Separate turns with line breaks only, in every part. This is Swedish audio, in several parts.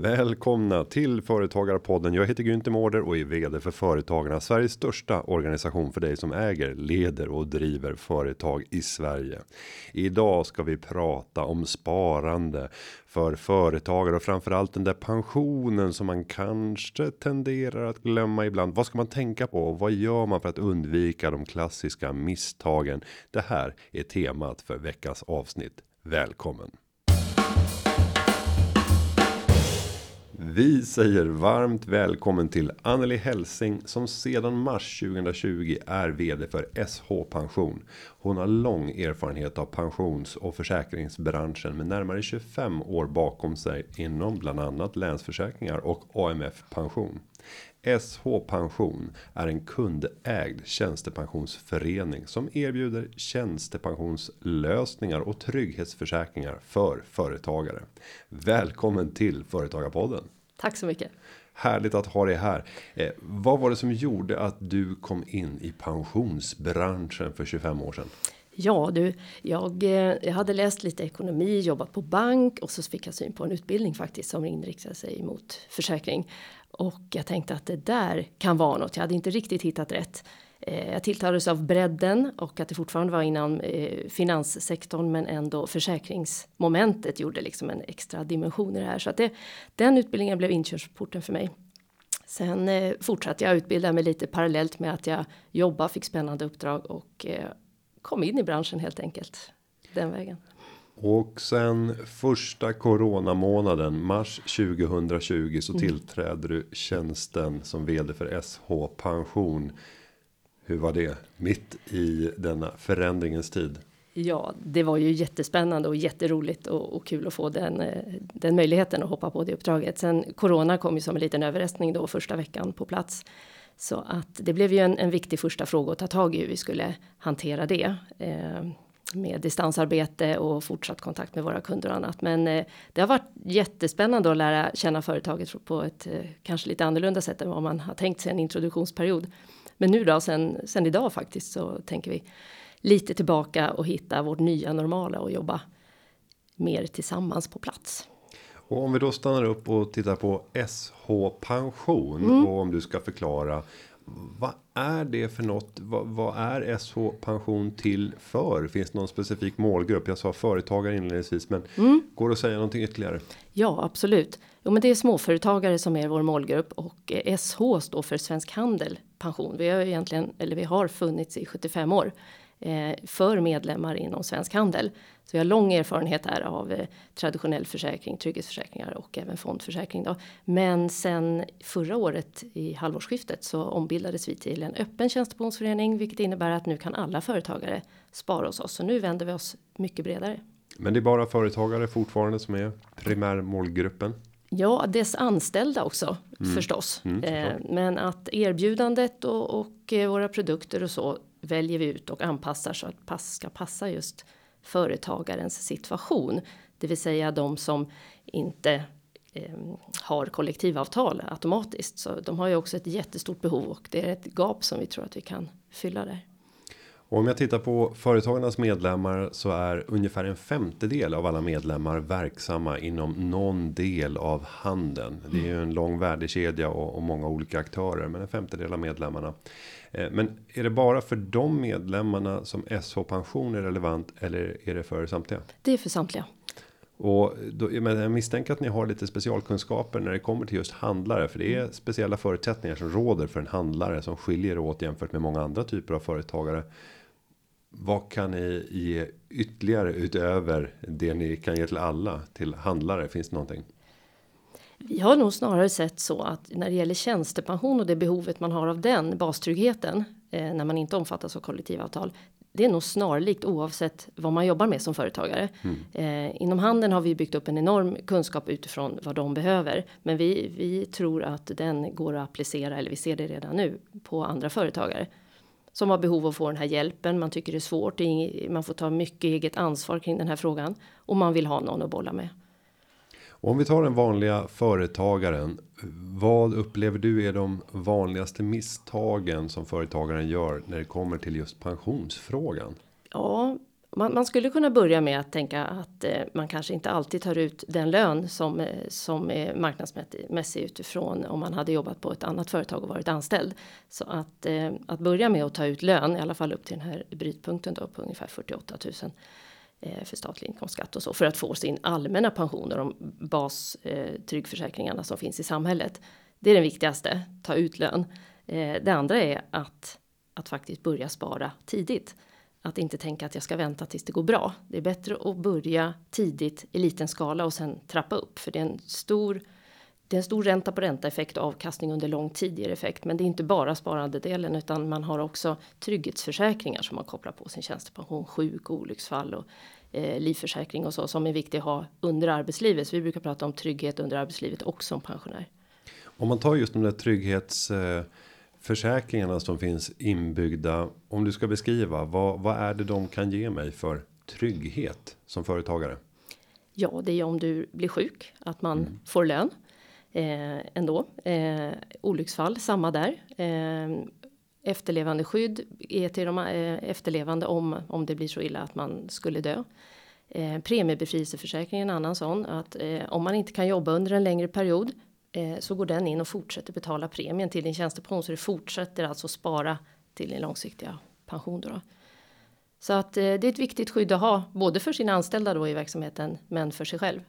Välkomna till Företagarpodden. Jag heter Günther Mårder och är vd för Företagarna, Sveriges största organisation för dig som äger, leder och driver företag i Sverige. Idag ska vi prata om sparande för företagare och framförallt den där pensionen som man kanske tenderar att glömma ibland. Vad ska man tänka på och vad gör man för att undvika de klassiska misstagen? Det här är temat för veckans avsnitt. Välkommen! Vi säger varmt välkommen till Anneli Helsing som sedan mars 2020 är vd för SH Pension. Hon har lång erfarenhet av pensions och försäkringsbranschen med närmare 25 år bakom sig inom bland annat länsförsäkringar och AMF pension. SH Pension är en kundägd tjänstepensionsförening som erbjuder tjänstepensionslösningar och trygghetsförsäkringar för företagare. Välkommen till Företagarpodden.
Tack så mycket.
Härligt att ha dig här. Eh, vad var det som gjorde att du kom in i pensionsbranschen för 25 år sedan?
Ja du, jag, eh, jag hade läst lite ekonomi, jobbat på bank och så fick jag syn på en utbildning faktiskt som inriktade sig mot försäkring. Och jag tänkte att det där kan vara något. Jag hade inte riktigt hittat rätt. Eh, jag tilltalades av bredden och att det fortfarande var inom eh, finanssektorn men ändå försäkringsmomentet gjorde liksom en extra dimension i det här. Så att det, den utbildningen blev inkörsporten för mig. Sen fortsatte jag utbilda mig lite parallellt med att jag jobbade, fick spännande uppdrag och kom in i branschen helt enkelt. Den vägen.
Och sen första coronamånaden mars 2020 så mm. tillträder du tjänsten som vd för SH Pension. Hur var det mitt i denna förändringens tid?
Ja, det var ju jättespännande och jätteroligt och, och kul att få den, eh, den möjligheten att hoppa på det uppdraget. Sen corona kom ju som en liten överraskning då första veckan på plats. Så att det blev ju en, en viktig första fråga att ta tag i hur vi skulle hantera det. Eh, med distansarbete och fortsatt kontakt med våra kunder och annat. Men eh, det har varit jättespännande att lära känna företaget på ett eh, kanske lite annorlunda sätt än vad man har tänkt sig en introduktionsperiod. Men nu då sen, sen idag faktiskt så tänker vi lite tillbaka och hitta vårt nya normala och jobba mer tillsammans på plats.
Och om vi då stannar upp och tittar på SH pension mm. och om du ska förklara vad är det för något? Vad, vad, är SH pension till för? Finns det någon specifik målgrupp? Jag sa företagare inledningsvis, men mm. går det att säga någonting ytterligare?
Ja, absolut. Jo, men det är småföretagare som är vår målgrupp och SH står för Svensk Handel Pension. Vi har egentligen, eller vi har funnits i 75 år eh, för medlemmar inom Svensk Handel. Så jag har lång erfarenhet här av eh, traditionell försäkring, trygghetsförsäkringar och även fondförsäkring. Då. Men sen förra året i halvårsskiftet så ombildades vi till en öppen tjänstepensionsförening, vilket innebär att nu kan alla företagare spara hos oss. Så nu vänder vi oss mycket bredare.
Men det är bara företagare fortfarande som är primärmålgruppen?
Ja, dess anställda också mm. förstås. Mm, eh, men att erbjudandet och, och eh, våra produkter och så väljer vi ut och anpassar så att pass ska passa just företagarens situation. Det vill säga de som inte eh, har kollektivavtal automatiskt. Så de har ju också ett jättestort behov och det är ett gap som vi tror att vi kan fylla där.
Och om jag tittar på företagarnas medlemmar så är ungefär en femtedel av alla medlemmar verksamma inom någon del av handeln. Det är ju en lång värdekedja och, och många olika aktörer, men en femtedel av medlemmarna. Eh, men är det bara för de medlemmarna som SH pension är relevant eller är det för samtliga?
Det är för samtliga.
Och då, jag misstänker att ni har lite specialkunskaper när det kommer till just handlare. För det är speciella förutsättningar som råder för en handlare som skiljer åt jämfört med många andra typer av företagare. Vad kan ni ge ytterligare utöver det ni kan ge till alla till handlare? Finns det någonting?
Vi har nog snarare sett så att när det gäller tjänstepension och det behovet man har av den bastryggheten eh, när man inte omfattas av kollektivavtal. Det är nog snarlikt oavsett vad man jobbar med som företagare. Mm. Eh, inom handeln har vi byggt upp en enorm kunskap utifrån vad de behöver, men vi, vi tror att den går att applicera eller vi ser det redan nu på andra företagare som har behov av att få den här hjälpen. Man tycker det är svårt, man får ta mycket eget ansvar kring den här frågan och man vill ha någon att bolla med.
Om vi tar den vanliga företagaren. Vad upplever du är de vanligaste misstagen som företagaren gör när det kommer till just pensionsfrågan?
Ja, man, man, skulle kunna börja med att tänka att eh, man kanske inte alltid tar ut den lön som, eh, som är marknadsmässig utifrån om man hade jobbat på ett annat företag och varit anställd. Så att, eh, att börja med att ta ut lön, i alla fall upp till den här brytpunkten då på ungefär 48 000 eh, för statlig inkomstskatt och så för att få sin allmänna pension och de bas eh, som finns i samhället. Det är den viktigaste, ta ut lön. Eh, det andra är att, att faktiskt börja spara tidigt. Att inte tänka att jag ska vänta tills det går bra. Det är bättre att börja tidigt i liten skala och sen trappa upp. För det är en stor, det är en stor ränta på ränta effekt avkastning under lång tid ger effekt. Men det är inte bara sparandedelen utan man har också trygghetsförsäkringar som man kopplar på sin tjänstepension, sjuk, olycksfall och eh, livförsäkring och så som är viktigt att ha under arbetslivet. Så vi brukar prata om trygghet under arbetslivet också som pensionär.
Om man tar just de där trygghets eh försäkringarna som finns inbyggda. Om du ska beskriva vad, vad är det de kan ge mig för trygghet som företagare?
Ja, det är om du blir sjuk, att man mm. får lön eh, ändå. Eh, olycksfall, samma där. Eh, efterlevande skydd är till de eh, efterlevande om, om det blir så illa att man skulle dö. Eh, premiebefrielseförsäkring är en annan sån att eh, om man inte kan jobba under en längre period eh, så går den in och fortsätter betala premien till din tjänstepension så det fortsätter alltså spara till din långsiktiga pension då. Så att eh, det är ett viktigt skydd att ha både för sina anställda då i verksamheten men för sig själv.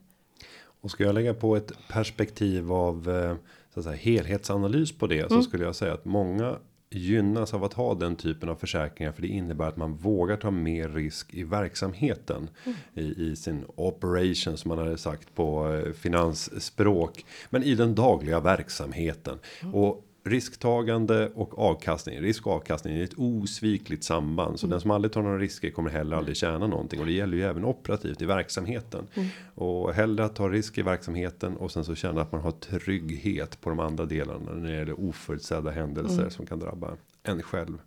Och ska jag lägga på ett perspektiv av eh, så att säga, helhetsanalys på det mm. så skulle jag säga att många gynnas av att ha den typen av försäkringar för det innebär att man vågar ta mer risk i verksamheten mm. i, i sin operation som man hade sagt på eh, finansspråk men i den dagliga verksamheten mm. och risktagande och avkastning. Risk och avkastning är ett osvikligt samband. Så mm. den som aldrig tar några risker kommer heller aldrig tjäna någonting. Och det gäller ju även operativt i verksamheten. Mm. Och hellre att ta risk i verksamheten och sen så känna att man har trygghet på de andra delarna. När det gäller oförutsedda händelser mm. som kan drabba en själv.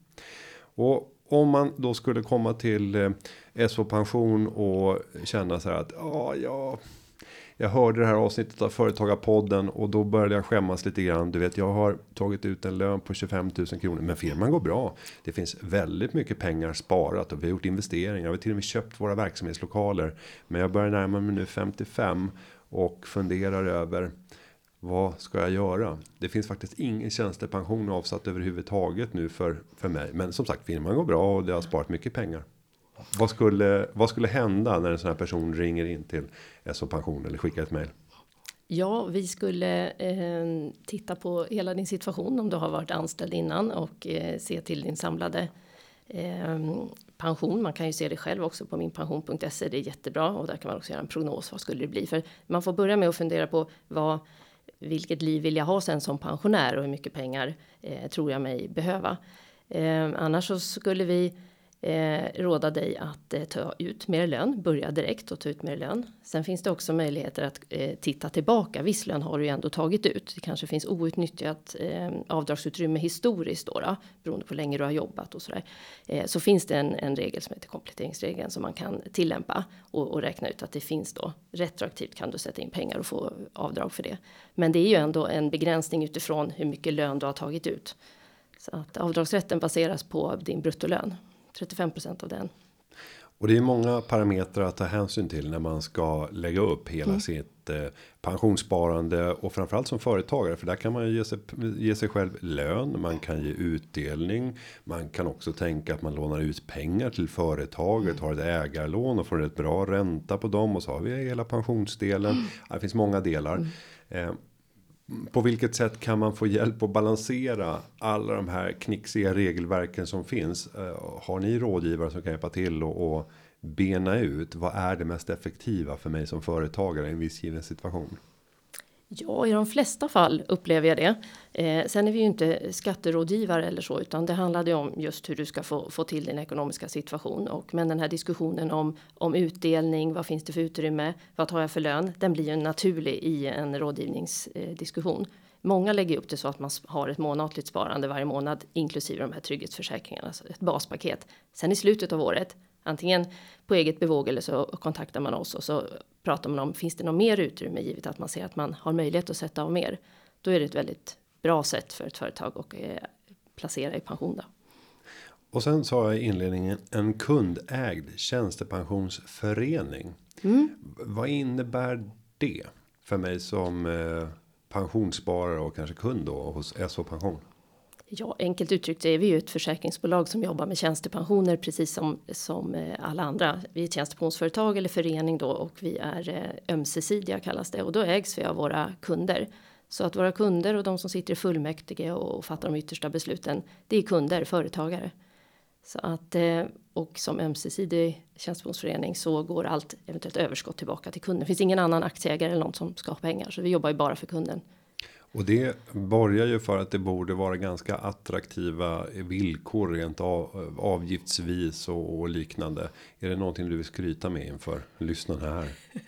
Och om man då skulle komma till eh, SO pension och känna så här att ja, ja jag hörde det här avsnittet av Företagarpodden och då började jag skämmas lite grann. Du vet, jag har tagit ut en lön på 25 000 kronor, men firman går bra. Det finns väldigt mycket pengar sparat och vi har gjort investeringar. Vi har till och med köpt våra verksamhetslokaler, men jag börjar närma mig nu 55 och funderar över vad ska jag göra? Det finns faktiskt ingen tjänstepension avsatt överhuvudtaget nu för för mig, men som sagt firman går bra och det har sparat mycket pengar. Vad skulle, vad skulle hända när en sån här person ringer in till SO pension eller skickar ett mejl?
Ja, vi skulle eh, titta på hela din situation om du har varit anställd innan och eh, se till din samlade eh, pension. Man kan ju se det själv också på minpension.se. Det är jättebra och där kan man också göra en prognos. Vad skulle det bli? För man får börja med att fundera på vad vilket liv vill jag ha sen som pensionär och hur mycket pengar eh, tror jag mig behöva? Eh, annars så skulle vi eh, råda dig att eh, ta ut mer lön. Börja direkt och ta ut mer lön. Sen finns det också möjligheter att eh, titta tillbaka. Viss lön har du ju ändå tagit ut. Det kanske finns outnyttjat eh, avdragsutrymme historiskt då, då beroende på hur länge du har jobbat och sådär. Eh, så finns det en, en regel som heter kompletteringsregeln som man kan tillämpa och, och räkna ut att det finns då retroaktivt kan du sätta in pengar och få avdrag för det. Men det är ju ändå en begränsning utifrån hur mycket lön du har tagit ut. Så att avdragsrätten baseras på din bruttolön. 35 av den.
Och det är många parametrar att ta hänsyn till när man ska lägga upp hela mm. sitt eh, pensionssparande och framförallt som företagare för där kan man ju ge sig, ge sig själv lön. Man kan ge utdelning. Man kan också tänka att man lånar ut pengar till företaget, mm. har ett ägarlån och får ett bra ränta på dem och så har vi hela pensionsdelen. Mm. Det finns många delar. Mm. Eh, på vilket sätt kan man få hjälp att balansera alla de här knixiga regelverken som finns? Eh, har ni rådgivare som kan hjälpa till och, och bena ut vad är det mest effektiva för mig som företagare i en viss given situation?
Ja, i de flesta fall upplever jag det. Eh, sen är vi ju inte skatterådgivare eller så, utan det handlade om just hur du ska få, få till din ekonomiska situation. Och, men den här diskussionen om, om utdelning, vad finns det för utrymme, vad tar jag för lön? Den blir ju naturlig i en rådgivningsdiskussion. Många lägger upp det så att man har ett månatligt sparande varje månad, inklusive de här trygghetsförsäkringarna, alltså ett baspaket. Sen i slutet av året antingen på eget bevåg eller så kontaktar man oss och så pratar man om finns det något mer utrymme givet att man ser att man har möjlighet att sätta av mer. Då är det ett väldigt bra sätt för ett företag att eh, placera i pension. Då.
Och sen sa jag i inledningen en kundägd tjänstepensionsförening.
Mm.
Vad innebär det för mig som eh, pensionssparare och kanske kund då hos SO Pension?
Ja, enkelt uttryckt är vi ju ett försäkringsbolag som jobbar med tjänstepensioner precis som som eh, alla andra. Vi är ett tjänstepensionsföretag eller förening då och vi är eh, ömsesidiga kallas det och då ägs vi av våra kunder. Så att våra kunder och de som sitter i fullmäktige och fattar de yttersta besluten, det är kunder, företagare. Så att eh, och som ömsesidig tjänstepensionsförening så går allt eventuellt överskott tillbaka till kunden. Det finns ingen annan aktieägare eller någon som ska ha pengar så vi jobbar ju bara för kunden.
Och det borgar ju för att det borde vara ganska attraktiva villkor rent av, avgiftsvis och, och liknande. Är det någonting du vill skryta med inför lyssnarna här?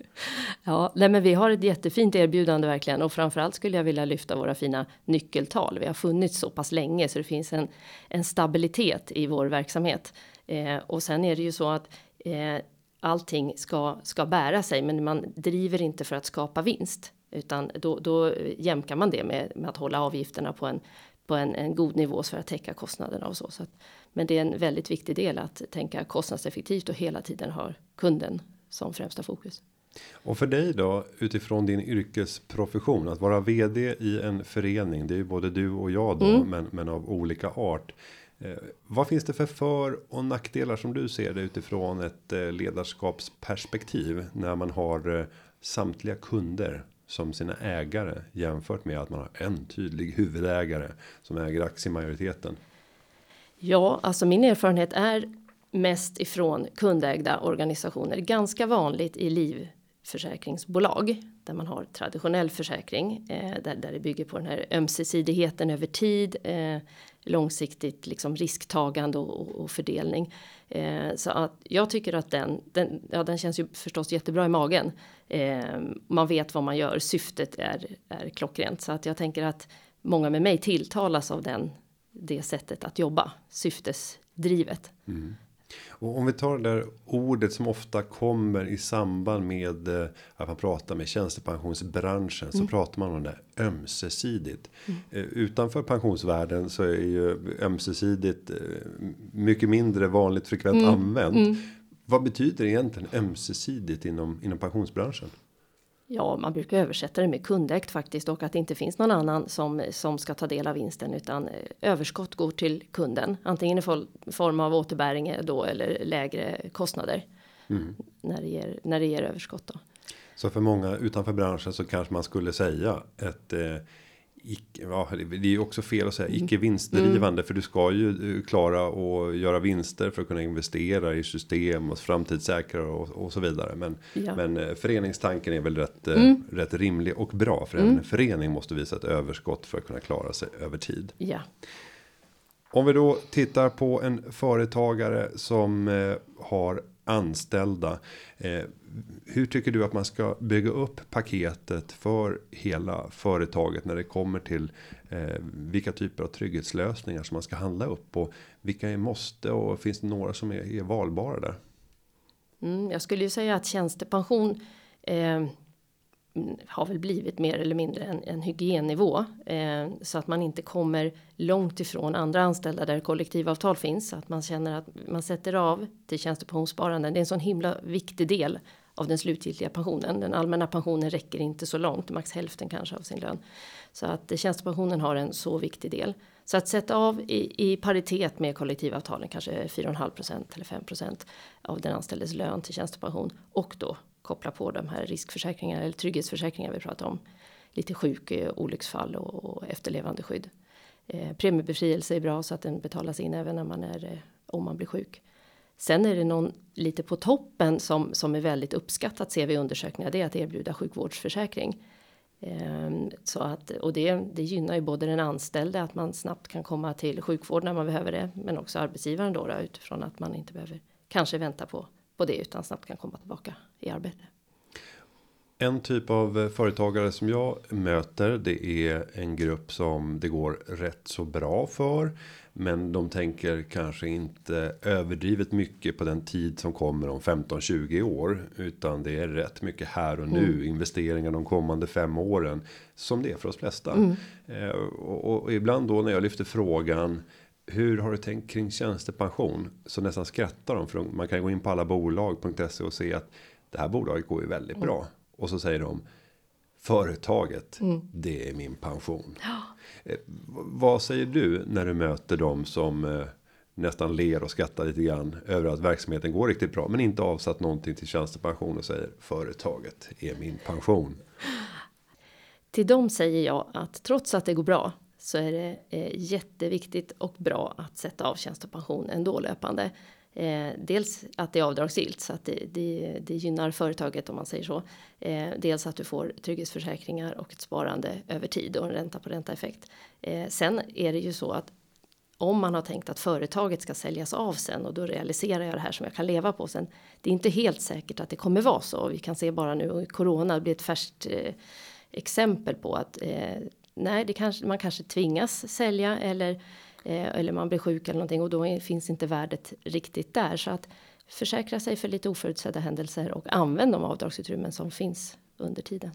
Ja, nej, men vi har ett jättefint erbjudande verkligen och framförallt skulle jag vilja lyfta våra fina nyckeltal. Vi har funnits så pass länge så det finns en en stabilitet i vår verksamhet eh, och sen är det ju så att eh, allting ska ska bära sig, men man driver inte för att skapa vinst utan då, då jämkar man det med, med att hålla avgifterna på en på en, en god nivå för att täcka kostnaderna och så. så att, men det är en väldigt viktig del att tänka kostnadseffektivt och hela tiden ha kunden som främsta fokus.
Och för dig då utifrån din yrkesprofession att vara vd i en förening. Det är ju både du och jag då, mm. men, men av olika art. Eh, vad finns det för för och nackdelar som du ser det utifrån ett eh, ledarskapsperspektiv när man har eh, samtliga kunder som sina ägare jämfört med att man har en tydlig huvudägare som äger aktiemajoriteten.
Ja, alltså min erfarenhet är mest ifrån kundägda organisationer. Ganska vanligt i livförsäkringsbolag där man har traditionell försäkring eh, där, där det bygger på den här ömsesidigheten över tid. Eh, långsiktigt liksom risktagande och, och fördelning. Eh, så att jag tycker att den, den, ja, den känns ju förstås jättebra i magen. Eh, man vet vad man gör, syftet är, är klockrent. Så att jag tänker att många med mig tilltalas av den, det sättet att jobba, syftesdrivet.
Mm. Och om vi tar det där ordet som ofta kommer i samband med eh, att man pratar med tjänstepensionsbranschen så mm. pratar man om det ömsesidigt. Mm. Eh, utanför pensionsvärlden så är ju ömsesidigt eh, mycket mindre vanligt frekvent mm. använt. Mm. Vad betyder egentligen ömsesidigt inom inom pensionsbranschen?
Ja, man brukar översätta det med kundägt faktiskt och att det inte finns någon annan som som ska ta del av vinsten utan eh, överskott går till kunden antingen i form av återbäring då eller lägre kostnader. Mm. När det ger när det ger överskott då.
Så för många utanför branschen så kanske man skulle säga ett eh, icke, ja, det är ju också fel att säga mm. icke vinstdrivande mm. för du ska ju eh, klara och göra vinster för att kunna investera i system och framtidssäkra och, och så vidare. Men, ja. men eh, föreningstanken är väl rätt, eh, mm. rätt rimlig och bra för mm. en förening måste visa ett överskott för att kunna klara sig över tid.
Ja.
Om vi då tittar på en företagare som har anställda. Hur tycker du att man ska bygga upp paketet för hela företaget när det kommer till eh, vilka typer av trygghetslösningar som man ska handla upp och vilka är måste och finns det några som är, är valbara där?
Mm, jag skulle ju säga att tjänstepension eh, har väl blivit mer eller mindre en, en hygiennivå eh, så att man inte kommer långt ifrån andra anställda där kollektivavtal finns så att man känner att man sätter av till tjänstepensionssparande. Det är en sån himla viktig del av den slutgiltiga pensionen. Den allmänna pensionen räcker inte så långt, max hälften kanske av sin lön. Så att tjänstepensionen har en så viktig del. Så att sätta av i, i paritet med kollektivavtalen, kanske 4,5% eller 5% av den anställdes lön till tjänstepension och då koppla på de här riskförsäkringarna eller trygghetsförsäkringar vi pratar om. Lite sjuk, eh, olycksfall och, och efterlevande skydd. Eh, premiebefrielse är bra så att den betalas in även när man är, eh, om man blir sjuk. Sen är det någon lite på toppen som, som är väldigt uppskattat ser vi i undersökningar. Det är att erbjuda sjukvårdsförsäkring. Eh, så att, och det, det gynnar ju både den anställde att man snabbt kan komma till sjukvård när man behöver det. Men också arbetsgivaren då, då utifrån att man inte behöver kanske vänta på på det utan snabbt kan komma tillbaka i arbete.
En typ av eh, företagare som jag möter det är en grupp som det går rätt så bra för. Men de tänker kanske inte överdrivet mycket på den tid som kommer om 15-20 år. Utan det är rätt mycket här och nu. Mm. Investeringar de kommande fem åren. Som det är för oss flesta. Mm. Eh, och, och, ibland då när jag lyfter frågan Hur har du tänkt kring tjänstepension? Så nästan skrattar de för man kan gå in på alla bolag.se och se att det här bolaget går ju väldigt bra. Mm. Och så säger de företaget, mm. det är min pension. Ja. Eh, vad säger du när du möter dem som eh, nästan ler och skrattar lite grann över att verksamheten går riktigt bra, men inte avsatt någonting till tjänstepension och säger företaget är min pension.
Till dem säger jag att trots att det går bra så är det eh, jätteviktigt och bra att sätta av tjänstepension ändå löpande. Eh, dels att det är avdragsgillt så att det, det, det gynnar företaget om man säger så. Eh, dels att du får trygghetsförsäkringar och ett sparande över tid och en ränta på ränta effekt. Eh, sen är det ju så att om man har tänkt att företaget ska säljas av sen och då realiserar jag det här som jag kan leva på sen. Det är inte helt säkert att det kommer vara så. Vi kan se bara nu corona, blir ett färskt eh, exempel på att eh, nej, det kanske, man kanske tvingas sälja eller, eller man blir sjuk eller någonting och då finns inte värdet riktigt där. Så att försäkra sig för lite oförutsedda händelser och använd de avdragsutrymmen som finns under tiden.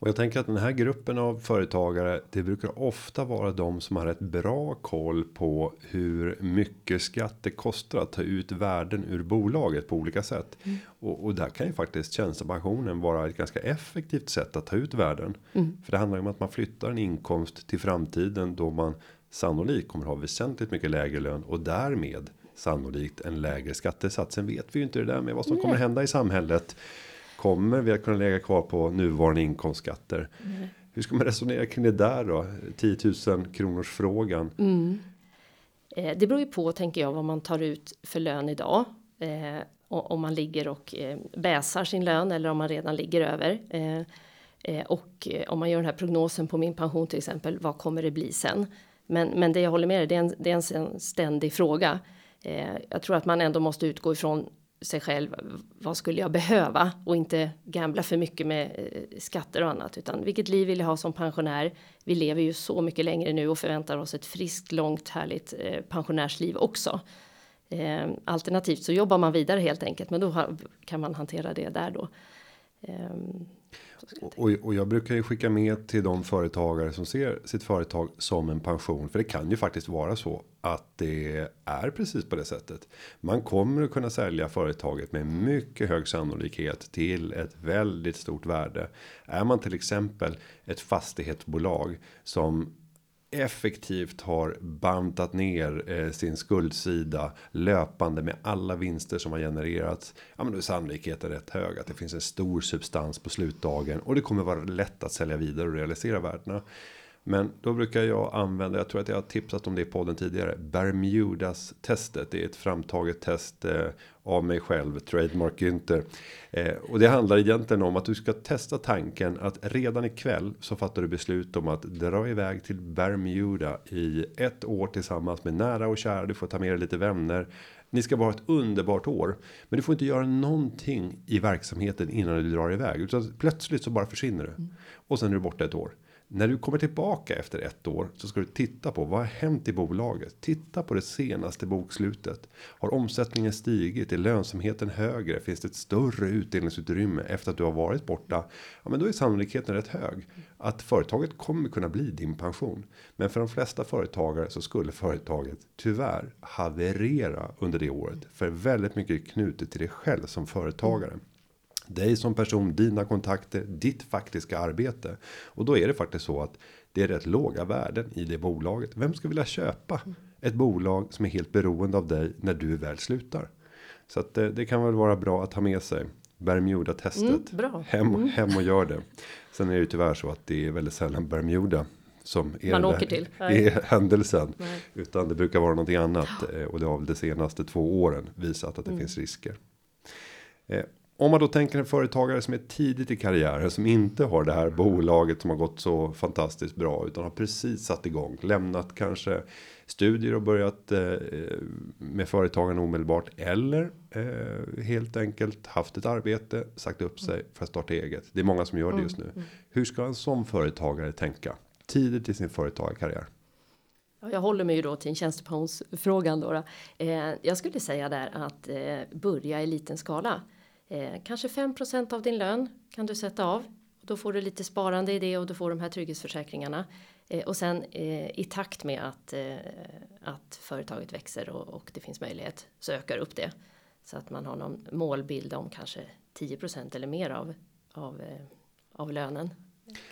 Och jag tänker att den här gruppen av företagare, det brukar ofta vara de som har ett bra koll på hur mycket skatt det kostar att ta ut värden ur bolaget på olika sätt. Mm. Och, och, där kan ju faktiskt tjänstepensionen vara ett ganska effektivt sätt att ta ut värden. Mm. För det handlar ju om att man flyttar en inkomst till framtiden då man sannolikt kommer ha väsentligt mycket lägre lön och därmed sannolikt en lägre skattesats. Sen vet vi ju inte det där med vad som Nej. kommer hända i samhället. Kommer vi att kunna lägga kvar på nuvarande inkomstskatter? Mm. Hur ska man resonera kring det där då? 10 000 kronors frågan. Mm.
Eh, det beror ju på tänker jag vad man tar ut för lön idag. Eh, om man ligger och eh, bäsar sin lön eller om man redan ligger över. Eh, och om man gör den här prognosen på min pension till exempel. Vad kommer det bli sen? Men, men det jag håller med dig, det är en, det är en ständig fråga. Eh, jag tror att man ändå måste utgå ifrån sig själv. Vad skulle jag behöva och inte gambla för mycket med eh, skatter och annat, utan vilket liv vill jag ha som pensionär? Vi lever ju så mycket längre nu och förväntar oss ett friskt, långt, härligt eh, pensionärsliv också. Eh, alternativt så jobbar man vidare helt enkelt, men då kan man hantera det där då.
Eh, och, och jag brukar ju skicka med till de företagare som ser sitt företag som en pension. För det kan ju faktiskt vara så att det är precis på det sättet. Man kommer att kunna sälja företaget med mycket hög sannolikhet till ett väldigt stort värde. Är man till exempel ett fastighetsbolag som effektivt har bantat ner eh, sin skuldsida löpande med alla vinster som har genererats. Ja, men då är sannolikheten rätt hög att det finns en stor substans på slutdagen och det kommer vara lätt att sälja vidare och realisera värdena. Men då brukar jag använda, jag tror att jag har tipsat om det i podden tidigare. Bermudas testet. Det är ett framtaget test eh, av mig själv, Trademark Günther. Eh, och det handlar egentligen om att du ska testa tanken att redan ikväll så fattar du beslut om att dra iväg till Bermuda i ett år tillsammans med nära och kära. Du får ta med dig lite vänner. Ni ska vara ett underbart år, men du får inte göra någonting i verksamheten innan du drar iväg, utan plötsligt så bara försvinner du mm. och sen är du borta ett år. När du kommer tillbaka efter ett år så ska du titta på vad har hänt i bolaget. Titta på det senaste bokslutet. Har omsättningen stigit? Är lönsamheten högre? Finns det ett större utdelningsutrymme efter att du har varit borta? Ja, men då är sannolikheten rätt hög att företaget kommer kunna bli din pension. Men för de flesta företagare så skulle företaget tyvärr haverera under det året för väldigt mycket är knutet till dig själv som företagare dig som person, dina kontakter, ditt faktiska arbete. Och då är det faktiskt så att det är rätt låga värden i det bolaget. Vem ska vilja köpa ett bolag som är helt beroende av dig när du väl slutar? Så att det, eh, det kan väl vara bra att ha med sig. Bermuda testet.
Mm,
hem, mm. hem och gör det. Sen är det ju tyvärr så att det är väldigt sällan Bermuda som är,
Man åker till.
är händelsen. Nej. Utan det brukar vara någonting annat. Eh, och det har väl de senaste två åren visat att det mm. finns risker. Om man då tänker en företagare som är tidigt i karriären som inte har det här bolaget som har gått så fantastiskt bra utan har precis satt igång lämnat kanske studier och börjat eh, med företagen omedelbart eller eh, helt enkelt haft ett arbete sagt upp sig för att starta eget. Det är många som gör det just nu. Mm, mm. Hur ska en sån företagare tänka tidigt i sin företagarkarriär?
Jag håller mig ju då till en tjänstepensionsfrågan då. då. Eh, jag skulle säga där att eh, börja i liten skala. Eh, kanske 5% av din lön kan du sätta av. Då får du lite sparande i det och du får de här trygghetsförsäkringarna. Eh, och sen eh, i takt med att, eh, att företaget växer och, och, det finns möjlighet så ökar upp det. Så att man har någon målbild om kanske 10% eller mer av, av, eh, av lönen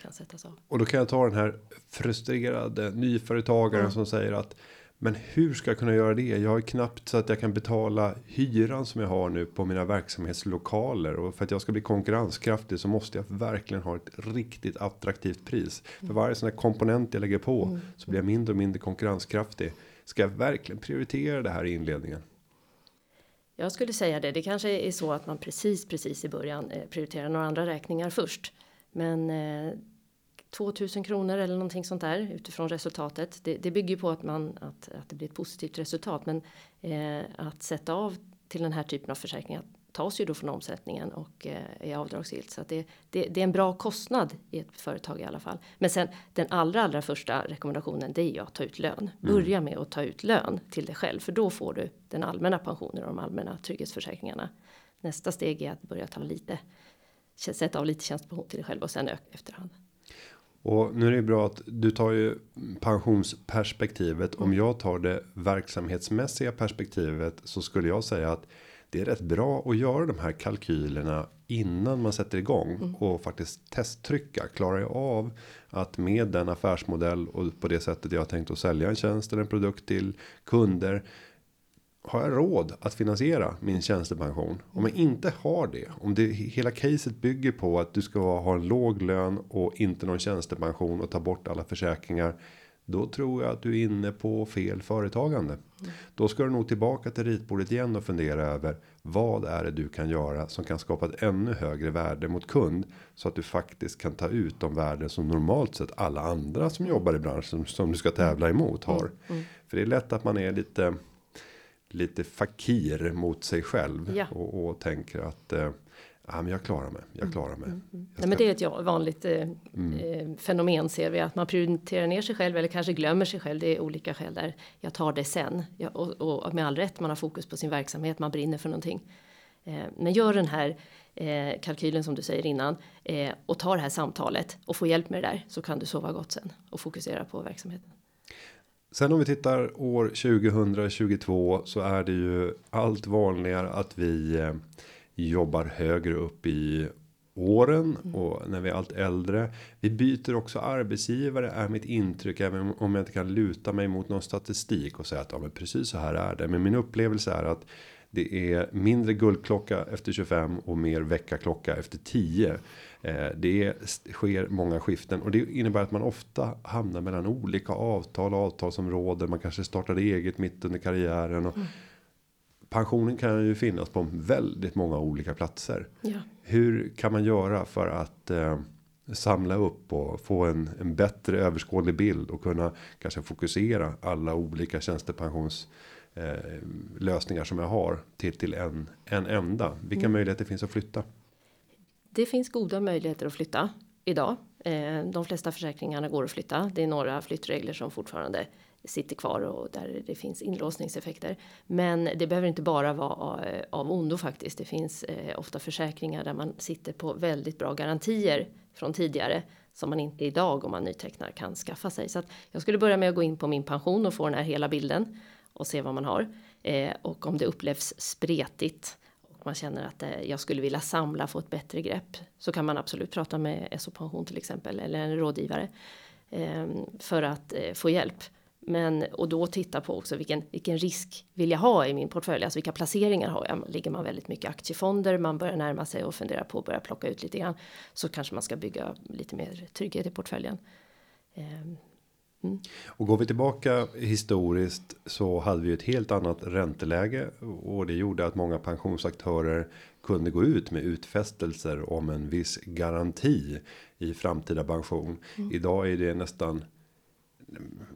kan sättas av.
Och då kan jag ta den här frustrerade nyföretagaren mm. som säger att men hur ska jag kunna göra det? Jag har knappt så att jag kan betala hyran som jag har nu på mina verksamhetslokaler och för att jag ska bli konkurrenskraftig så måste jag verkligen ha ett riktigt attraktivt pris. För varje sån här komponent jag lägger på mm. så blir jag mindre och mindre konkurrenskraftig. Ska jag verkligen prioritera det här i inledningen?
Jag skulle säga det. Det kanske är så att man precis precis i början eh, prioriterar några andra räkningar först. Men eh, 2000 kronor eller någonting sånt där utifrån resultatet. Det, det bygger på att man att, att det blir ett positivt resultat, men eh, att sätta av till den här typen av försäkringar tas ju då från omsättningen och eh, är avdragsgillt så att det, det, det, är en bra kostnad i ett företag i alla fall. Men sen den allra allra första rekommendationen det är ju att ta ut lön. Mm. Börja med att ta ut lön till dig själv för då får du den allmänna pensionen och de allmänna trygghetsförsäkringarna. Nästa steg är att börja ta lite sätta av lite tjänstepension till dig själv och sen öka efterhand.
Och nu är det bra att du tar ju pensionsperspektivet. Om jag tar det verksamhetsmässiga perspektivet så skulle jag säga att det är rätt bra att göra de här kalkylerna innan man sätter igång mm. och faktiskt testtrycka. Klarar jag av att med den affärsmodell och på det sättet jag har tänkt att sälja en tjänst eller en produkt till kunder har jag råd att finansiera min tjänstepension? Om jag inte har det, om det hela caset bygger på att du ska ha en låg lön och inte någon tjänstepension och ta bort alla försäkringar. Då tror jag att du är inne på fel företagande. Mm. Då ska du nog tillbaka till ritbordet igen och fundera över vad är det du kan göra som kan skapa ett ännu högre värde mot kund så att du faktiskt kan ta ut de värden som normalt sett alla andra som jobbar i branschen som du ska tävla emot har. Mm. Mm. För det är lätt att man är lite lite fakir mot sig själv ja. och, och, tänker att eh, ja, men jag klarar mig. Jag mm, klarar mig. Mm,
mm. Nej, men det är ett ja, vanligt eh, mm. Eh, fenomen ser vi att man prioriterar ner sig själv eller kanske glömmer sig själv. Det är olika skäl där. Jag tar det sen ja, och, och, med all rätt. Man har fokus på sin verksamhet. Man brinner för någonting. Eh, men gör den här eh, kalkylen som du säger innan eh, och ta det här samtalet och få hjälp med det där så kan du sova gott sen och fokusera på verksamheten.
Sen om vi tittar år 2022 så är det ju allt vanligare att vi eh, jobbar högre upp i åren mm. och när vi är allt äldre. Vi byter också arbetsgivare är mitt intryck även om jag inte kan luta mig mot någon statistik och säga att ja, men precis så här är det. Men min upplevelse är att det är mindre guldklocka efter 25 och mer väckarklocka efter 10. Eh, det sker många skiften och det innebär att man ofta hamnar mellan olika avtal och avtalsområden. Man kanske startade eget mitt under karriären och mm. pensionen kan ju finnas på väldigt många olika platser. Ja. Hur kan man göra för att eh, samla upp och få en, en bättre överskådlig bild och kunna kanske fokusera alla olika tjänstepensions eh, lösningar som jag har till till en en enda. Vilka mm. möjligheter finns att flytta?
Det finns goda möjligheter att flytta idag. Eh, de flesta försäkringarna går att flytta. Det är några flyttregler som fortfarande sitter kvar och där det finns inlåsningseffekter. Men det behöver inte bara vara eh, av ondo faktiskt. Det finns eh, ofta försäkringar där man sitter på väldigt bra garantier från tidigare som man inte idag om man nytecknar kan skaffa sig. Så att jag skulle börja med att gå in på min pension och få den här hela bilden och se vad man har och om det upplevs spretigt man känner att eh, jag skulle vilja samla, få ett bättre grepp. Så kan man absolut prata med SO Pension till exempel eller en rådgivare. Eh, för att eh, få hjälp. Men och då titta på också vilken, vilken risk vill jag ha i min portfölj? Alltså vilka placeringar har jag? Ligger man väldigt mycket aktiefonder? Man börjar närma sig och fundera på att börja plocka ut lite grann. Så kanske man ska bygga lite mer trygghet i portföljen. Ehm,
Mm. Och går vi tillbaka historiskt så hade vi ett helt annat ränteläge och det gjorde att många pensionsaktörer kunde gå ut med utfästelser om en viss garanti i framtida pension. Mm. Idag är det nästan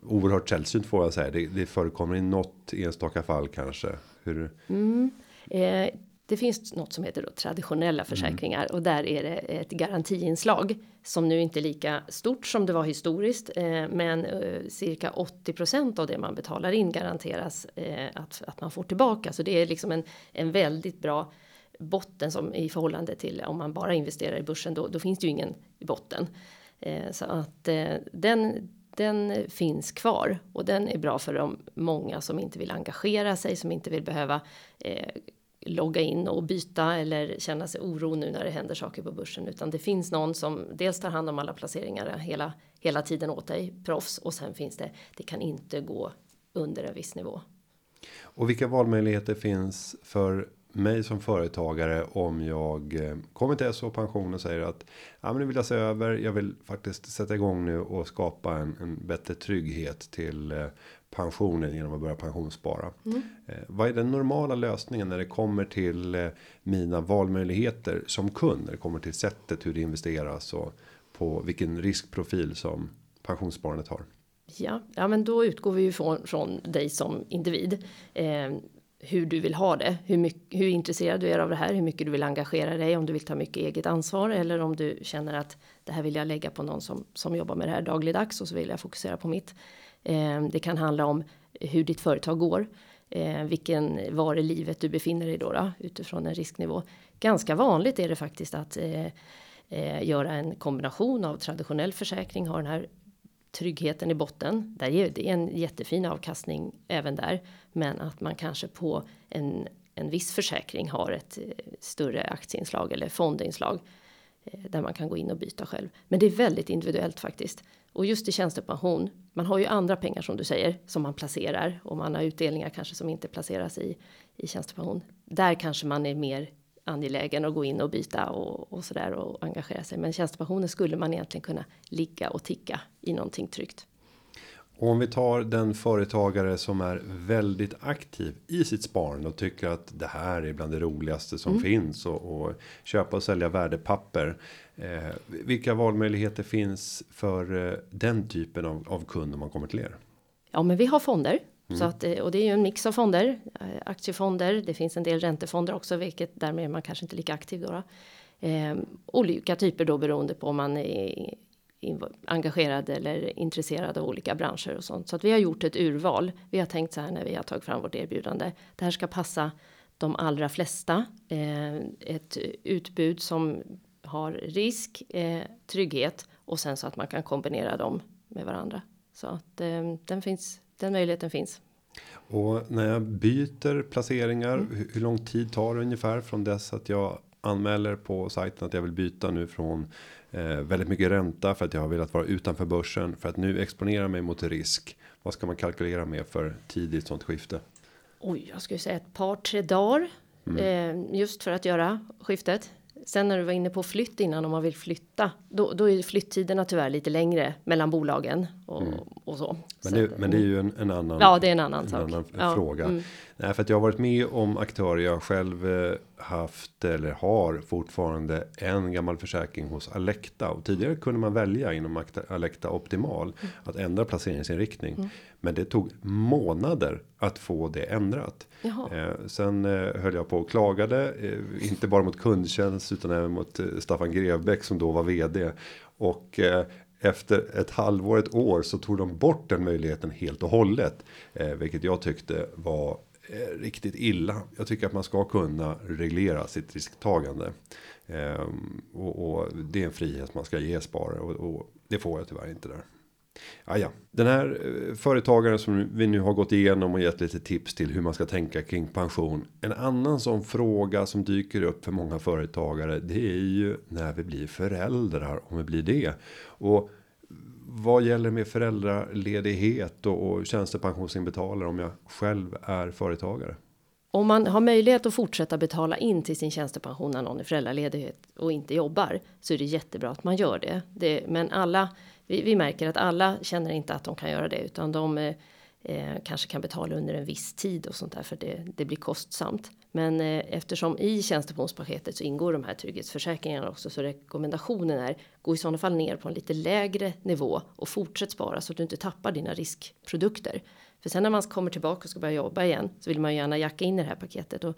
oerhört sällsynt får jag säga. Det, det förekommer i något enstaka fall kanske. Hur?
Mm. Eh, det finns något som heter då traditionella försäkringar mm. och där är det ett garantiinslag som nu inte är lika stort som det var historiskt, eh, men eh, cirka 80% av det man betalar in garanteras eh, att, att man får tillbaka. Så det är liksom en, en väldigt bra botten som i förhållande till om man bara investerar i börsen, då, då finns det ju ingen i botten. Eh, så att eh, den den finns kvar och den är bra för de många som inte vill engagera sig, som inte vill behöva eh, logga in och byta eller känna sig oro nu när det händer saker på börsen, utan det finns någon som dels tar hand om alla placeringar hela hela tiden åt dig proffs och sen finns det. Det kan inte gå under en viss nivå.
Och vilka valmöjligheter finns för mig som företagare om jag eh, kommer till SO pension och säger att ja, men nu vill jag se över. Jag vill faktiskt sätta igång nu och skapa en, en bättre trygghet till eh, pensionen genom att börja pensionsspara. Mm. Eh, vad är den normala lösningen när det kommer till eh, mina valmöjligheter som kund? När det kommer till sättet hur det investeras och på vilken riskprofil som pensionssparandet har.
Ja, ja, men då utgår vi ju från, från dig som individ. Eh, hur du vill ha det, hur, mycket, hur intresserad du är av det här, hur mycket du vill engagera dig, om du vill ta mycket eget ansvar eller om du känner att det här vill jag lägga på någon som, som jobbar med det här dagligdags och så vill jag fokusera på mitt. Eh, det kan handla om hur ditt företag går, eh, vilken var i livet du befinner dig då, då utifrån en risknivå. Ganska vanligt är det faktiskt att eh, eh, göra en kombination av traditionell försäkring, ha den här tryggheten i botten. Där är det en jättefin avkastning även där, men att man kanske på en en viss försäkring har ett eh, större aktieinslag eller fondinslag Eh, där man kan gå in och byta själv. Men det är väldigt individuellt faktiskt. Och just i tjänstepension, man har ju andra pengar som du säger som man placerar och man har utdelningar kanske som inte placeras i i tjänstepension. Där kanske man är mer angelägen att gå in och byta och, och så där och engagera sig. Men tjänstepensionen skulle man egentligen kunna ligga och ticka i någonting tryggt.
Och om vi tar den företagare som är väldigt aktiv i sitt sparande och tycker att det här är bland det roligaste som mm. finns och, och, köpa och sälja värdepapper. Eh, vilka valmöjligheter finns för eh, den typen av, av kund om man kommer till er?
Ja, men vi har fonder Mm. Så att, eh, och det är ju en mix av fonder, eh, aktiefonder, det finns en del räntefonder också, vilket därmed är man kanske inte lika aktiv då. då. Eh, olika typer då beroende på om man är engagerad eller intresserad av olika branscher och sånt. Så att vi har gjort ett urval. Vi har tänkt så här när vi har tagit fram vårt erbjudande. Det här ska passa de allra flesta. Eh, ett utbud som har risk, eh, trygghet och sen så att man kan kombinera dem med varandra. Så att eh, den finns den möjligheten finns.
Och när jag byter placeringar, mm. hur, lång tid tar det ungefär från dess att jag anmäler på sajten att jag vill byta nu från eh, väldigt mycket ränta för att jag har velat vara utanför börsen för att nu exponera mig mot risk. Vad ska man kalkylera med för tidigt sånt skifte?
Oj, jag skulle säga ett par tre dagar mm. eh, just för att göra skiftet. Sen när du var inne på flytt innan om man vill flytta, då, då är flytttiderna tyvärr lite längre mellan bolagen och, mm. och så.
Men det, men det är ju en, en annan.
Ja, det är en annan
en
sak.
Annan ja. fråga. Mm. Nej, för att jag har varit med om aktörer jag själv eh, haft eller har fortfarande en gammal försäkring hos Alecta och tidigare kunde man välja inom Alecta optimal mm. att ändra placeringsinriktning. Mm. Men det tog månader att få det ändrat. Eh, sen eh, höll jag på och klagade, eh, inte bara mot kundtjänst utan även mot eh, Staffan Grevbäck som då var vd och eh, efter ett halvår, ett år så tog de bort den möjligheten helt och hållet, eh, vilket jag tyckte var eh, riktigt illa. Jag tycker att man ska kunna reglera sitt risktagande ehm, och, och, det är en frihet man ska ge sparare och, och det får jag tyvärr inte där. Ja, ja, den här eh, företagaren som vi nu har gått igenom och gett lite tips till hur man ska tänka kring pension. En annan sån fråga som dyker upp för många företagare. Det är ju när vi blir föräldrar om vi blir det och vad gäller med föräldraledighet och, och tjänstepensionsinbetalare om jag själv är företagare?
Om man har möjlighet att fortsätta betala in till sin tjänstepension när någon är föräldraledig och inte jobbar så är det jättebra att man gör det. det men alla vi, vi märker att alla känner inte att de kan göra det utan de eh, eh, kanske kan betala under en viss tid och sånt där för det, det blir kostsamt. Men eh, eftersom i tjänstepensionspaketet så ingår de här trygghetsförsäkringarna också så rekommendationen är gå i sådana fall ner på en lite lägre nivå och fortsätt spara så att du inte tappar dina riskprodukter. För sen när man kommer tillbaka och ska börja jobba igen så vill man ju gärna jacka in i det här paketet och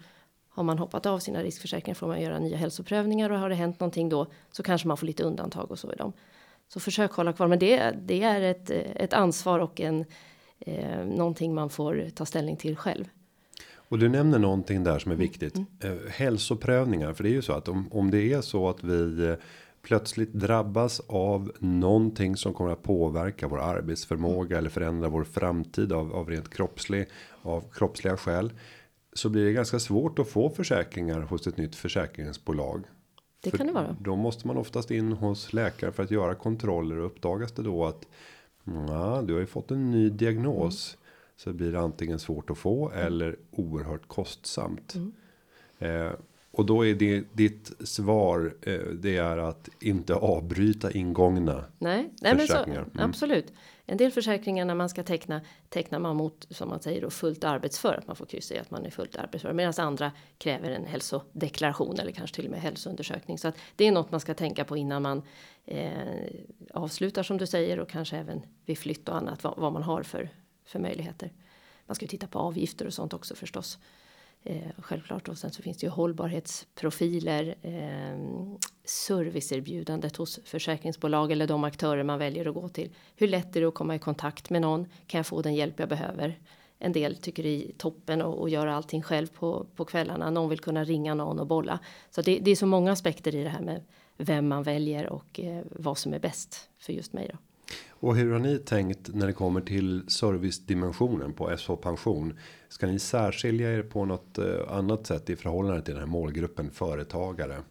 har man hoppat av sina riskförsäkringar får man göra nya hälsoprövningar och har det hänt någonting då så kanske man får lite undantag och så i dem. Så försök hålla kvar, men det, det är ett, ett ansvar och en eh, någonting man får ta ställning till själv.
Och du nämner någonting där som är viktigt. Mm. Eh, hälsoprövningar, för det är ju så att om, om det är så att vi plötsligt drabbas av någonting som kommer att påverka vår arbetsförmåga eller förändra vår framtid av, av rent kroppslig av kroppsliga skäl så blir det ganska svårt att få försäkringar hos ett nytt försäkringsbolag.
Det kan det vara.
Då måste man oftast in hos läkare för att göra kontroller och uppdagas det då att ja, du har ju fått en ny diagnos. Mm. Så blir det antingen svårt att få eller oerhört kostsamt. Mm. Eh, och då är det ditt svar. Eh, det är att inte avbryta ingångna.
Nej, nej men så, mm. absolut. En del försäkringar när man ska teckna tecknar man mot som man säger då fullt arbetsför att man får kryssa i att man är fullt arbetsför medan andra kräver en hälsodeklaration eller kanske till och med hälsoundersökning så att det är något man ska tänka på innan man eh, avslutar som du säger och kanske även vid flytt och annat vad, vad man har för för möjligheter. Man ska ju titta på avgifter och sånt också förstås. Eh, självklart och sen så finns det ju hållbarhetsprofiler, eh, serviceerbjudandet hos försäkringsbolag eller de aktörer man väljer att gå till. Hur lätt är det att komma i kontakt med någon? Kan jag få den hjälp jag behöver? En del tycker det är toppen och, göra allting själv på, på kvällarna. Någon vill kunna ringa någon och bolla. Så det, det är så många aspekter i det här med vem man väljer och eh, vad som är bäst för just mig. Då.
Och hur har ni tänkt när det kommer till servicedimensionen på SH pension? Ska ni särskilja er på något eh, annat sätt i förhållande till den här målgruppen företagare?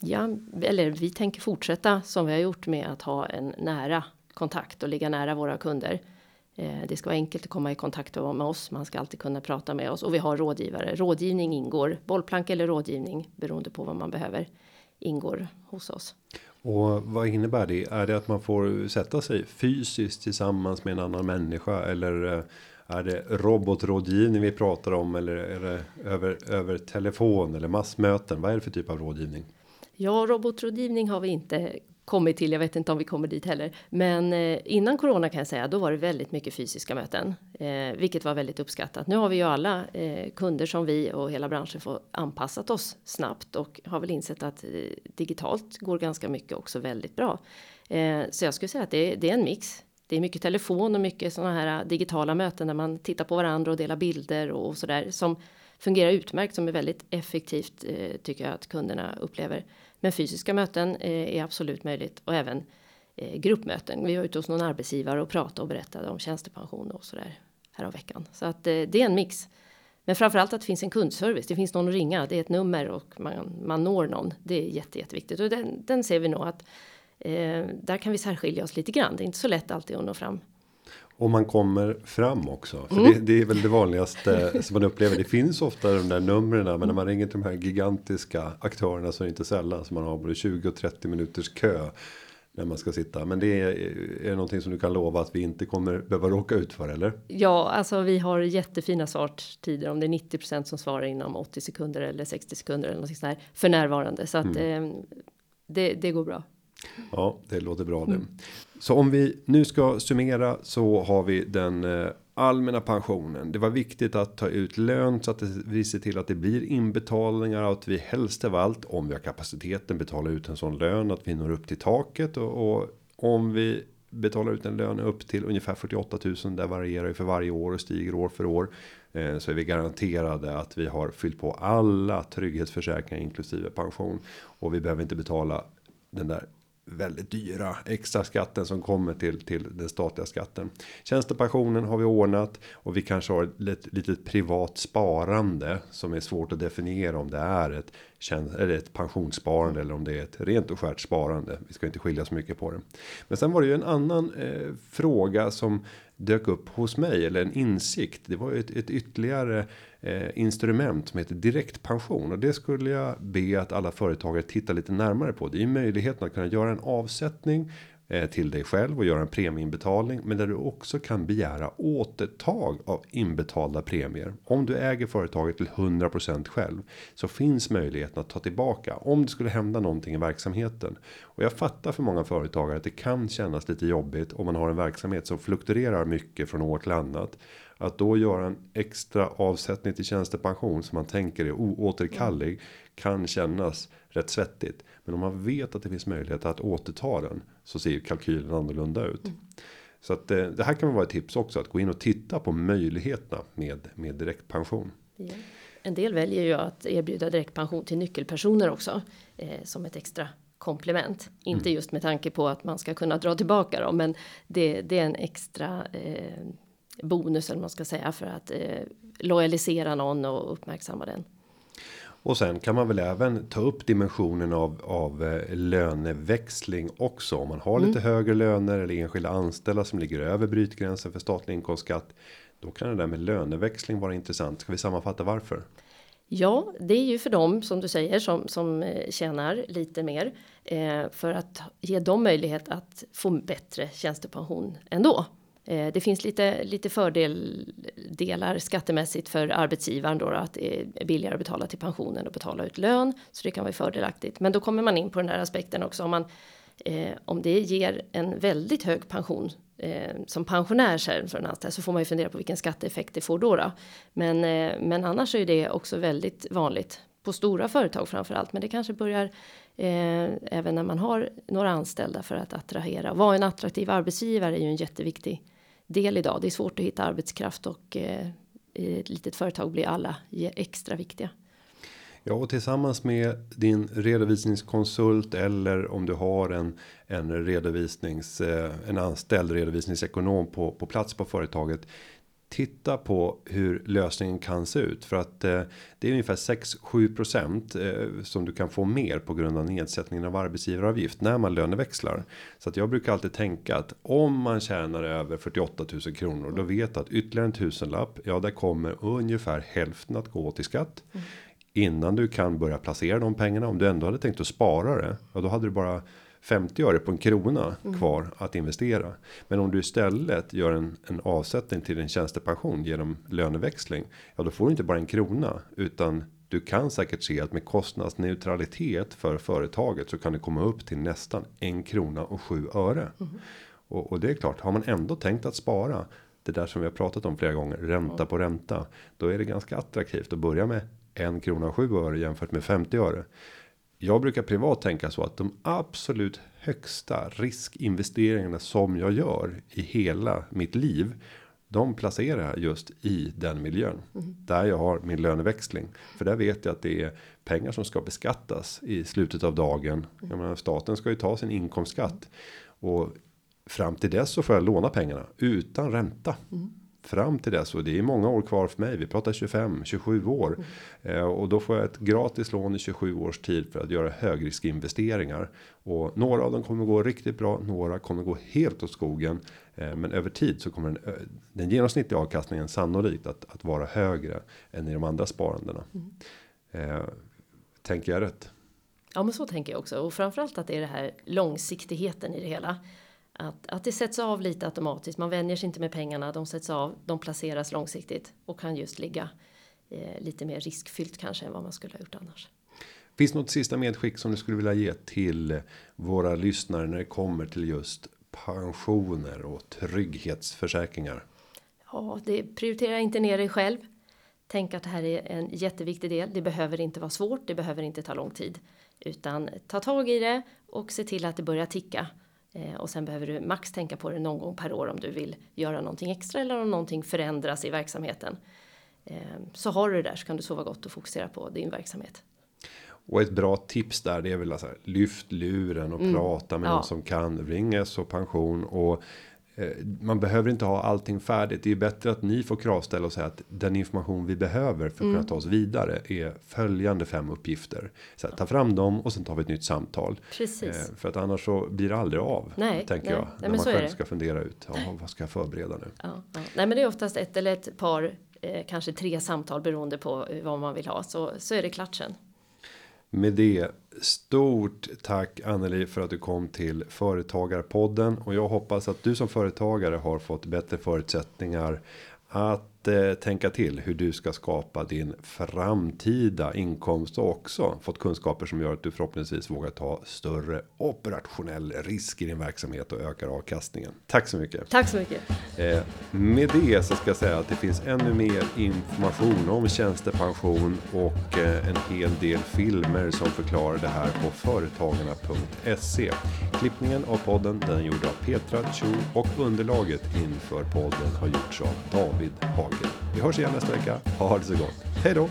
Ja, eller vi tänker fortsätta som vi har gjort med att ha en nära kontakt och ligga nära våra kunder. Eh, det ska vara enkelt att komma i kontakt med oss. Man ska alltid kunna prata med oss och vi har rådgivare. Rådgivning ingår bollplank eller rådgivning beroende på vad man behöver ingår hos oss.
Och vad innebär det? Är det att man får sätta sig fysiskt tillsammans med en annan människa eller eh, är det robotrådgivning vi pratar om eller är det över över telefon eller massmöten? Vad är det för typ av rådgivning?
Ja, robotrådgivning har vi inte kommit till. Jag vet inte om vi kommer dit heller, men eh, innan corona kan jag säga, då var det väldigt mycket fysiska möten, eh, vilket var väldigt uppskattat. Nu har vi ju alla eh, kunder som vi och hela branschen får anpassat oss snabbt och har väl insett att eh, digitalt går ganska mycket också väldigt bra. Eh, så jag skulle säga att det, det är en mix. Det är mycket telefon och mycket sådana här eh, digitala möten där man tittar på varandra och delar bilder och så där som fungerar utmärkt som är väldigt effektivt tycker jag att kunderna upplever. Men fysiska möten eh, är absolut möjligt och även eh, gruppmöten. Vi var ute hos någon arbetsgivare och pratade och berättade om tjänstepension och så där här veckan. Så att eh, det är en mix. Men framförallt att det finns en kundservice. Det finns någon att ringa. Det är ett nummer och man, man når någon. Det är jätte, jätteviktigt och den, den ser vi nog att eh, där kan vi särskilja oss lite grann. Det är inte så lätt alltid att nå fram.
Och man kommer fram också. För mm. det, det, är väl det vanligaste som man upplever. Det finns ofta de där numren. Men när man ringer till de här gigantiska aktörerna så är det inte sällan. Så man har både 20 och 30 minuters kö. När man ska sitta. Men det är, är det någonting som du kan lova att vi inte kommer behöva råka ut för eller?
Ja, alltså vi har jättefina svarstider. Om det är 90% som svarar inom 80 sekunder eller 60 sekunder eller något sånt här för närvarande. Så att mm. eh, det, det går bra.
Ja, det låter bra det. Mm. Så om vi nu ska summera så har vi den eh, allmänna pensionen. Det var viktigt att ta ut lön så att vi ser till att det blir inbetalningar och att vi helst av allt om vi har kapaciteten betala ut en sån lön att vi når upp till taket och, och om vi betalar ut en lön upp till ungefär 48 000. Där varierar ju för varje år och stiger år för år. Eh, så är vi garanterade att vi har fyllt på alla trygghetsförsäkringar inklusive pension och vi behöver inte betala den där väldigt dyra extra skatten som kommer till till den statliga skatten. Tjänstepensionen har vi ordnat och vi kanske har ett litet privat sparande som är svårt att definiera om det är ett eller ett pensionssparande eller om det är ett rent och skärt sparande. Vi ska inte skilja så mycket på det. Men sen var det ju en annan eh, fråga som dök upp hos mig eller en insikt. Det var ju ett, ett ytterligare Eh, instrument som heter direktpension och det skulle jag be att alla företagare tittar lite närmare på. Det är ju möjligheten att kunna göra en avsättning eh, till dig själv och göra en premieinbetalning. Men där du också kan begära återtag av inbetalda premier. Om du äger företaget till 100% själv så finns möjligheten att ta tillbaka om det skulle hända någonting i verksamheten. Och jag fattar för många företagare att det kan kännas lite jobbigt om man har en verksamhet som fluktuerar mycket från år till annat. Att då göra en extra avsättning till tjänstepension som man tänker är oåterkallig kan kännas rätt svettigt. Men om man vet att det finns möjlighet att återta den så ser kalkylen annorlunda ut. Mm. Så att det, eh, det här kan vara ett tips också att gå in och titta på möjligheterna med med direktpension.
Ja. En del väljer ju att erbjuda direktpension till nyckelpersoner också eh, som ett extra komplement. Inte just med tanke på att man ska kunna dra tillbaka dem, men det, det är en extra eh, bonus eller man ska säga för att eh, lojalisera någon och uppmärksamma den.
Och sen kan man väl även ta upp dimensionen av av eh, löneväxling också om man har lite högre löner eller enskilda anställda som ligger över brytgränsen för statlig inkomstskatt. Då kan det där med löneväxling vara intressant. Ska vi sammanfatta varför?
Ja, det är ju för dem som du säger som som eh, tjänar lite mer eh, för att ge dem möjlighet att få bättre tjänstepension ändå. Eh, det finns lite lite fördelar skattemässigt för arbetsgivaren då, att det är billigare att betala till pensionen och betala ut lön så det kan vara fördelaktigt. Men då kommer man in på den här aspekten också om man eh, om det ger en väldigt hög pension eh, som pensionär sen för en anställd så får man ju fundera på vilken skatteeffekt det får då. då. Men, eh, men annars är det också väldigt vanligt på stora företag framför allt. Men det kanske börjar eh, även när man har några anställda för att attrahera. Vara en attraktiv arbetsgivare är ju en jätteviktig del idag. Det är svårt att hitta arbetskraft och eh, i ett litet företag blir alla extra viktiga.
Ja, och tillsammans med din redovisningskonsult eller om du har en en redovisnings eh, en anställd redovisningsekonom på på plats på företaget. Titta på hur lösningen kan se ut för att eh, det är ungefär 6-7% eh, som du kan få mer på grund av nedsättningen av arbetsgivaravgift när man löneväxlar. Så att jag brukar alltid tänka att om man tjänar över 48 000 kronor då vet att ytterligare en tusenlapp. Ja, där kommer ungefär hälften att gå till skatt. Mm innan du kan börja placera de pengarna om du ändå hade tänkt att spara det. Ja, då hade du bara 50 öre på en krona mm. kvar att investera. Men om du istället gör en, en avsättning till din tjänstepension genom löneväxling. Ja, då får du inte bara en krona utan du kan säkert se att med kostnadsneutralitet för företaget så kan det komma upp till nästan en krona och sju öre. Mm. Och, och det är klart, har man ändå tänkt att spara det där som vi har pratat om flera gånger ränta på ränta. Då är det ganska attraktivt att börja med en krona och sju öre jämfört med 50 öre. Jag brukar privat tänka så att de absolut högsta riskinvesteringarna som jag gör i hela mitt liv. De placerar jag just i den miljön mm. där jag har min löneväxling. För där vet jag att det är pengar som ska beskattas i slutet av dagen. Jag menar, staten ska ju ta sin inkomstskatt och fram till dess så får jag låna pengarna utan ränta. Mm fram till dess och det är många år kvar för mig. Vi pratar 25 27 år mm. eh, och då får jag ett gratis lån i 27 års tid för att göra högriskinvesteringar och några av dem kommer gå riktigt bra. Några kommer gå helt åt skogen, eh, men över tid så kommer den, den genomsnittliga avkastningen sannolikt att, att vara högre än i de andra sparandena. Mm. Eh, tänker jag rätt?
Ja, men så tänker jag också och framförallt att det är det här långsiktigheten i det hela. Att, att det sätts av lite automatiskt. Man vänjer sig inte med pengarna. De sätts av. De placeras långsiktigt och kan just ligga eh, lite mer riskfyllt kanske än vad man skulle ha gjort annars.
Finns något sista medskick som du skulle vilja ge till våra lyssnare när det kommer till just pensioner och trygghetsförsäkringar?
Ja, det prioritera inte ner dig själv. Tänk att det här är en jätteviktig del. Det behöver inte vara svårt. Det behöver inte ta lång tid utan ta tag i det och se till att det börjar ticka och sen behöver du max tänka på det någon gång per år om du vill göra någonting extra eller om någonting förändras i verksamheten. Eh, så har du det där så kan du sova gott och fokusera på din verksamhet.
Och ett bra tips där det är väl alltså lyft luren och mm. prata med ja. någon som kan ring och pension och Eh, man behöver inte ha allting färdigt. Det är bättre att ni får kravställa och säga att den information vi behöver för att mm. kunna ta oss vidare är följande fem uppgifter. Så här, ta fram dem och sen tar vi ett nytt samtal.
Precis. Eh,
för att annars så blir det aldrig av.
Nej,
tänker
nej,
jag.
Nej,
när man själv ska fundera ut. Ja, vad ska jag förbereda nu?
Ja, ja. Nej, men det är oftast ett eller ett par, eh, kanske tre samtal beroende på vad man vill ha. Så, så är det klart sen.
Med det stort tack Anneli för att du kom till företagarpodden. Och jag hoppas att du som företagare har fått bättre förutsättningar att eh, tänka till hur du ska skapa din framtida inkomst och också fått kunskaper som gör att du förhoppningsvis vågar ta större operationell risk i din verksamhet och ökar avkastningen. Tack så mycket.
Tack så mycket.
Eh, med det så ska jag säga att det finns ännu mer information om tjänstepension och eh, en hel del filmer som förklarar det här på företagarna.se. Klippningen av podden den är gjord av Petra Cho och underlaget inför podden har gjorts av David Hagen. Vi hörs igen nästa vecka. Ha det så gott. Hej då!